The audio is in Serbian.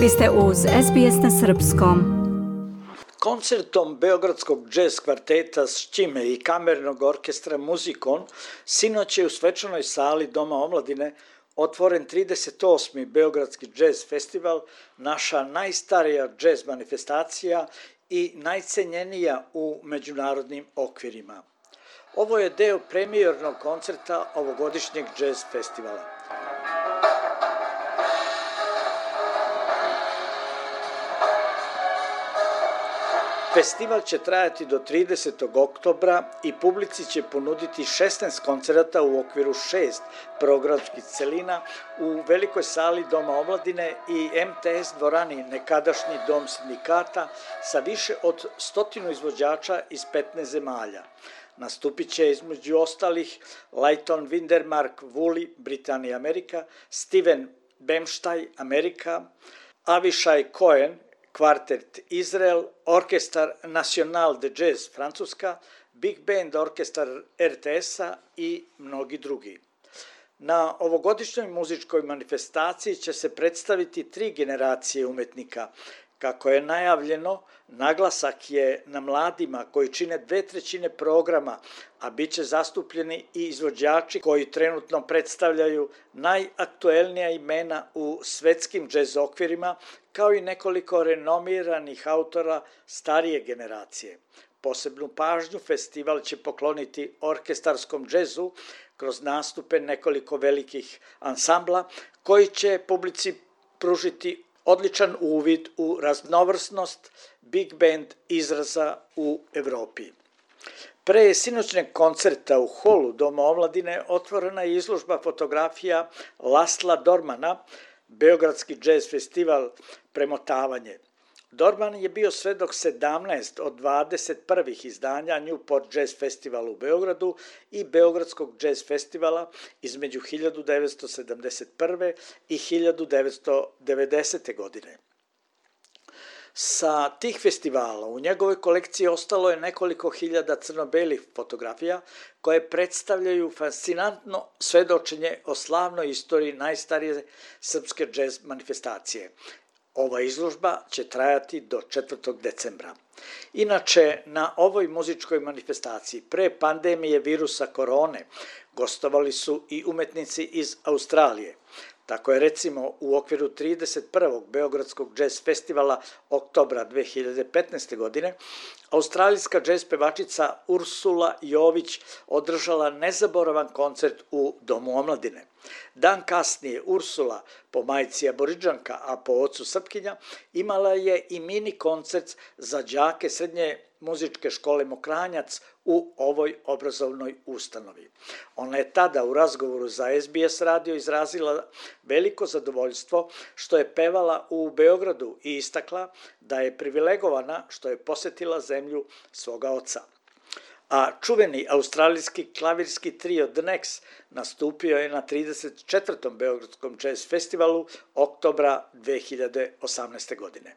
Vi ste uz SBS na Srpskom. Koncertom Beogradskog džez kvarteta Šćime i kamernog orkestra Muzikon sinoć je u svečanoj sali Doma omladine otvoren 38. Beogradski džez festival, naša najstarija džez manifestacija i najcenjenija u međunarodnim okvirima. Ovo je deo premijernog koncerta ovogodišnjeg džez festivala. Festival će trajati do 30. oktobra i publici će ponuditi 16 koncerata u okviru šest programskih celina u velikoj sali Doma omladine i MTS dvorani nekadašnji dom sindikata sa više od stotinu izvođača iz 15 zemalja. Nastupit će između ostalih Lighton Windermark Woolley, Britanija Amerika, Steven Bemštaj, Amerika, Avishai Cohen, kvartet Izrael, Orkestar National de Jazz Francuska, Big Band Orkestar RTS-a i mnogi drugi. Na ovogodišnjoj muzičkoj manifestaciji će se predstaviti tri generacije umetnika Kako je najavljeno, naglasak je na mladima koji čine dve trećine programa, a bit će zastupljeni i izvođači koji trenutno predstavljaju najaktuelnija imena u svetskim džez okvirima, kao i nekoliko renomiranih autora starije generacije. Posebnu pažnju festival će pokloniti orkestarskom džezu kroz nastupe nekoliko velikih ansambla koji će publici pružiti odličan uvid u raznovrsnost big band izraza u Evropi. Pre sinoćneg koncerta u holu Doma omladine otvorena je izložba fotografija Lasla Dormana, Beogradski jazz festival Premotavanje – Dorman je bio svedok 17 od 21 izdanja Newport Jazz Festival u Beogradu i Beogradskog jazz festivala između 1971. i 1990. godine. Sa tih festivala u njegovoj kolekciji ostalo je nekoliko hiljada crno-belih fotografija koje predstavljaju fascinantno svedočenje o slavnoj istoriji najstarije srpske džez manifestacije. Ova izložba će trajati do 4. decembra. Inače, na ovoj muzičkoj manifestaciji pre pandemije virusa korone gostovali su i umetnici iz Australije. Tako je recimo u okviru 31. Beogradskog džez festivala oktobra 2015. godine australijska džez pevačica Ursula Jović održala nezaboravan koncert u Domu omladine. Dan kasnije Ursula, po majici aboriđanka, a po ocu Srpkinja, imala je i mini koncert za đake srednje muzičke škole Mokranjac u ovoj obrazovnoj ustanovi. Ona je tada u razgovoru za SBS radio izrazila veliko zadovoljstvo što je pevala u Beogradu i istakla da je privilegovana što je posetila zemlju svoga oca a čuveni australijski klavirski trio The Next nastupio je na 34. Beogradskom jazz festivalu oktobra 2018. godine.